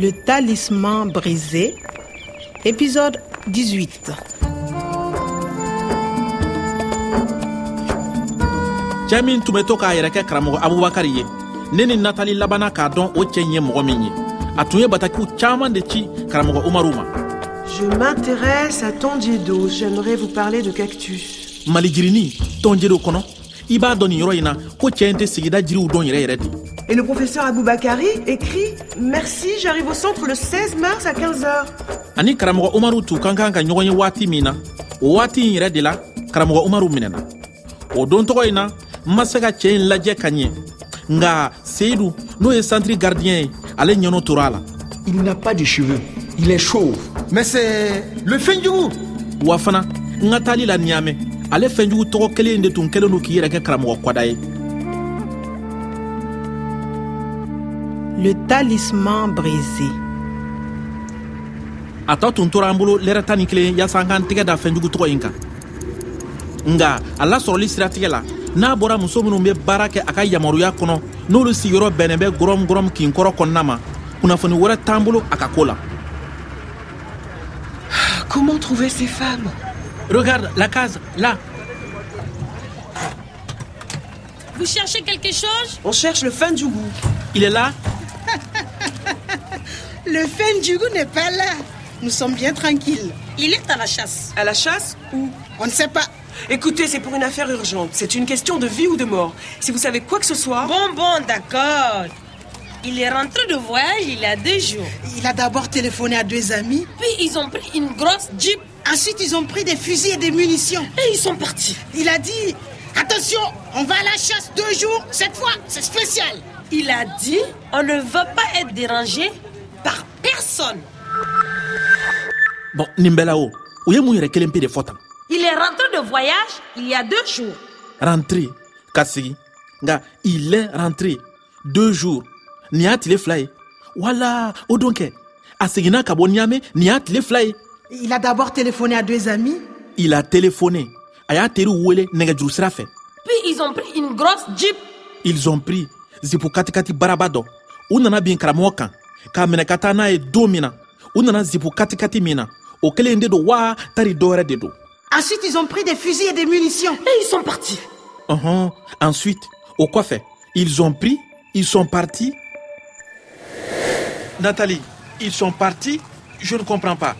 Le talisman brisé, épisode 18. cɛɛ min tun bɛ to k'a yɛrɛ kɛ karamɔgɔ abubakari ye ne ni natali labana k'a dɔn o cɛɛ ye mɔgɔ min ye a tun ye batakiw caaman de ci karamɔgɔ umaru ma Je m'intéresse à Tondiedo. J'aimerais vous parler de cactus. malijirini tɔnjeriw kɔnɔ i b'a dɔn nin yɔrɔ in na ko cɛɛ tɛ sigida jiriw dɔn yɛrɛ yɛrɛ de Et le professeur Aboubakari écrit Merci, j'arrive au centre le 16 mars à 15h. ani karamɔgɔ umaru tun ka kan ka ɲɔgɔn ye waati min na o waati in yɛrɛ de la karamɔgɔ umaru minɛna o don tɔgɔ in na n ma se ka cɛɛ in lajɛ ka ɲɛ nga seyidu n'o ye santiri gardiyɛn ye ale ɲɛnɔ tora a la Il n'a pas de cheveux. Il est chauve. Mais c'est le Fendjougou. wa fana n ka taali la niyamɛ ale fɛnjugu tɔgɔ kelen in de tun kɛlen do k'i yɛrɛ kɛ karamɔgɔ kwada ye. Le talisman brisé. a tɔ tun tora an bolo lɛrɛ tan ni kelen yaasa an k'an tɛgɛ da fɛnjugu tɔgɔ in kan. Nga a lasɔrɔli siratigɛ la n'a bɔra muso minw be baara kɛ a ka yamaruya kɔnɔ n'olu sigiyɔrɔ bɛ gɔrɔm gɔrɔm kin kɔrɔ kɔnɔna ma kunnafoni wɛrɛ t'an bolo a ka koo la. Comment trouver ces femmes? Regarde la case là Vous cherchez quelque chose? On cherche le Fendjougou. il est là Le Fendjougou n'est pas là. Nous sommes bien tranquilles. Il est à la chasse. À la chasse Où On ne sait pas. Écoutez, c'est pour une affaire urgente. C'est une question de vie ou de mort. Si vous savez quoi que ce soit. Bon, bon, d'accord. Il est rentré de voyage il y a deux jours. Il a d'abord téléphoné à deux amis. Puis ils ont pris une grosse jeep Ensuite, ils ont pris des fusils et des munitions. et ils sont partis. Il a dit Attention, on va à la chasse deux jours. Cette fois, c'est spécial. Il a dit on ne veut pas être dérangé par personne. bon nin bɛɛ la o u ye mun yɛrɛ kelen pe de tan Il est rentré de voyage il y a deux jours. rentré ka sigi nga il est rentré deux jours nin y'a tile fila ye wala o don kɛ a seginna Il a d'abord téléphoné à deux amis. il a téléphoné. A y'a teriw wele sira fɛ Puis ils ont pris une grosse jeep. Ils ont pris zipu katikati baraba dɔ u nana bin karamɔgɔ kan k'a minɛ ka taa n'a ye don min na u nana zipu katikati min na o kelen de don waa tari de Ensuite, ils ont pris des fusils et des munitions. et ils sont partis. Uhum. ensuite o kɔfɛ ils ont pris ils sont partis. Nathalie ils sont partis. Je ne comprends pas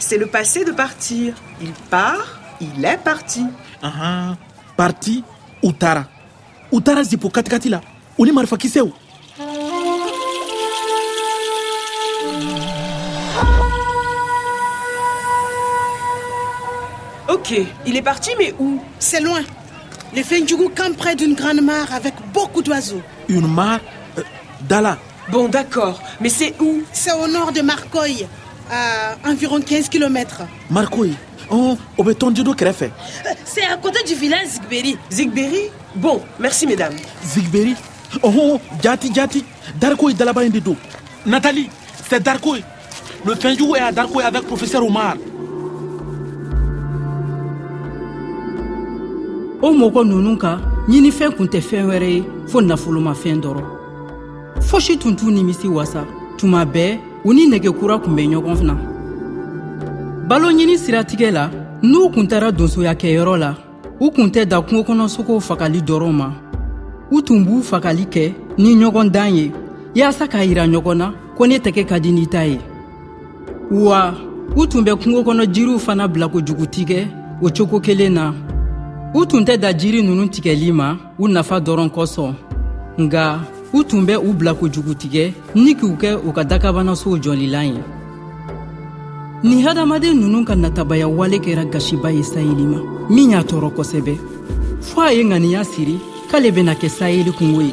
c'est le passé de partir. Il part, il est parti. Ahan. parti u taara u taara zipu katikati la u ni marifakisɛw Ok, il est parti, mais où? C'est loin. Le Fendjougou campe près d'une grande mare avec beaucoup d'oiseaux. une mare euh, dala Bon, d'accord, mais c'est où? C'est au nord de Marcoy, à environ 15 km. mariko ye ɔn o bɛ tɔnjedo kɛrɛfɛ C'est à côté du village Zigberi. Zigberry Bon, merci mesdames. zigberi ɔhɔn jati jati dariko ye dalaba don nathalie c'est darko ye le fɛnjugu est à darko ye avec professeur omar. O mɔgɔ ninnu ka ɲinifɛn kun tɛ fɛn wɛrɛ ye fɔɔ nafolomafɛn dɔrɔn fosi tun t'u nimisi wasa tuma bɛɛ u ni nɛgɛkura kun bɛ ɲɔgɔn na balo ɲini siratigɛ la n'u kun taara donsoyakɛyɔrɔ la u kun tɛ da kungokɔnɔsogow fagali dɔrɔn ma. U tun b'u fagali kɛ ni ɲɔgɔn ye yaasa k'a yira ɲɔgɔn na ko ne tɛgɛ ka di ni ta ye. Wa u tun bɛ kungo jiriw fana bila kojugu o cogo kelen na. U tun tɛ da jiri ninnu tigɛli ma u nafa dɔrɔn kosɔn. Nga u tun bɛ u bila kojugu tigɛ ni k'u kɛ u ka dakabanasow jɔlilan ye nin hadamaden ninnu ka natabaya wale kɛra gasiba ye sayeli ma. Min y'a tɔɔrɔ kosɛbɛ. Fɔɔ a ye ŋaniya siri k'ale bena kɛ sayeli kungo ye.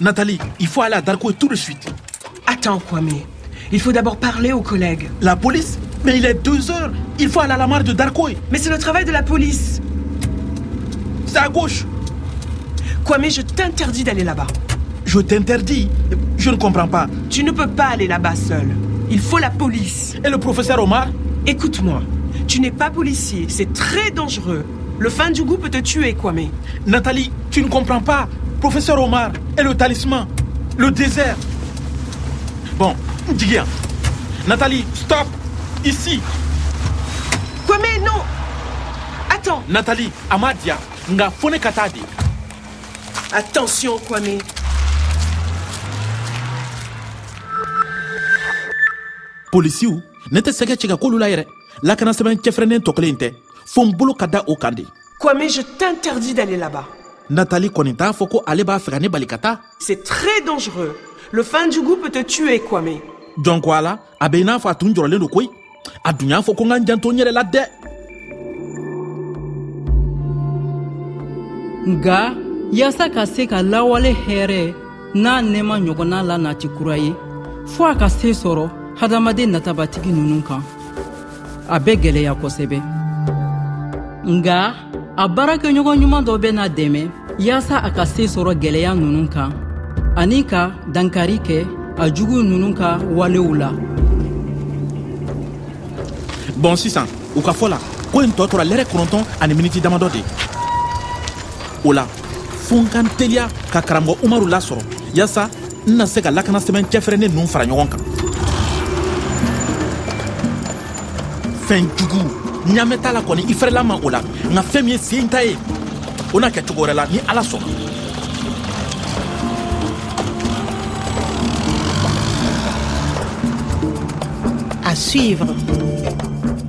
Nathalie il faut aller à darko tout de suite. Attends, Kwame. Il faut d'abord parler aux collègues. la police mais il est deux heures il faut aller à la mare de darko ye Mais c'est le travail de la police. c'est à gauche Kwame, je t'interdis d'aller là-bas. je t'interdis je ne comprends pas Tu ne peux pas aller là-bas seul. Il faut la police. et le professeur omar? Écoute-moi. Tu n'es pas policier, c'est très dangereux. Le fin du goût peut te tuer, Kwame. Nathalie, tu ne comprends pas. Professeur Omar et le talisman, le désert. Bon, Digia. Nathalie, stop. Ici. Kwame, non Attends, Nathalie, Amadia, nga fone katadi. attention, Kwame. polisiw ne tɛ sɛgɛ cɛ ka k'olu la yɛrɛ lakana sɛbɛn cɛfɛrɛnnen tɔ kelen tɛ fo n bolo ka da o kan de Kwame, je t'interdis d'aller là-bas. natali kɔni t'a fɔ ko ale b'a fɛ ka ne bali ka taa C'est très dangereux. Le fin du goût peut te tuer, Kwame. jɔn ko a la a bɛ i n'a fɔ a tun jɔrɔlen don koyi a dun y'a fɔ ko n ka n janto n yɛrɛ la dɛ nga yaasa ka se ka lawale hɛrɛ n'a nɛɛma ɲɔgɔnna la nati kura ye fɔɔ a ka se sɔrɔ hadamaden natabatigi nunu kan a bɛ gwɛlɛya kosɛbɛ nga a baarakɛɲɔgɔn ɲuman dɔ bɛ bena dɛmɛ yaasa a ka se sɔrɔ gwɛlɛya nunu kan ani ka dankari kɛ a jugu nunu ka walew la bɔn sisan u ka fɔ la ko nin tɔ tora lɛrɛ kɔnɔntɔn ani miniti damadɔ de o la fo n ka n teliya ka karamɔgɔ umaru lasɔrɔ yaasa n na se ka lakana sɛbɛn cɛfɛrɛnnen ninnu fara ɲɔgɔn kan fɛn jugu ɲamɛ t'a la kɔni i fɛrɛla o la nka fɛn min ye sen ta ye o na kɛ cogo wɛrɛ la ni ala sɔnna À suivre.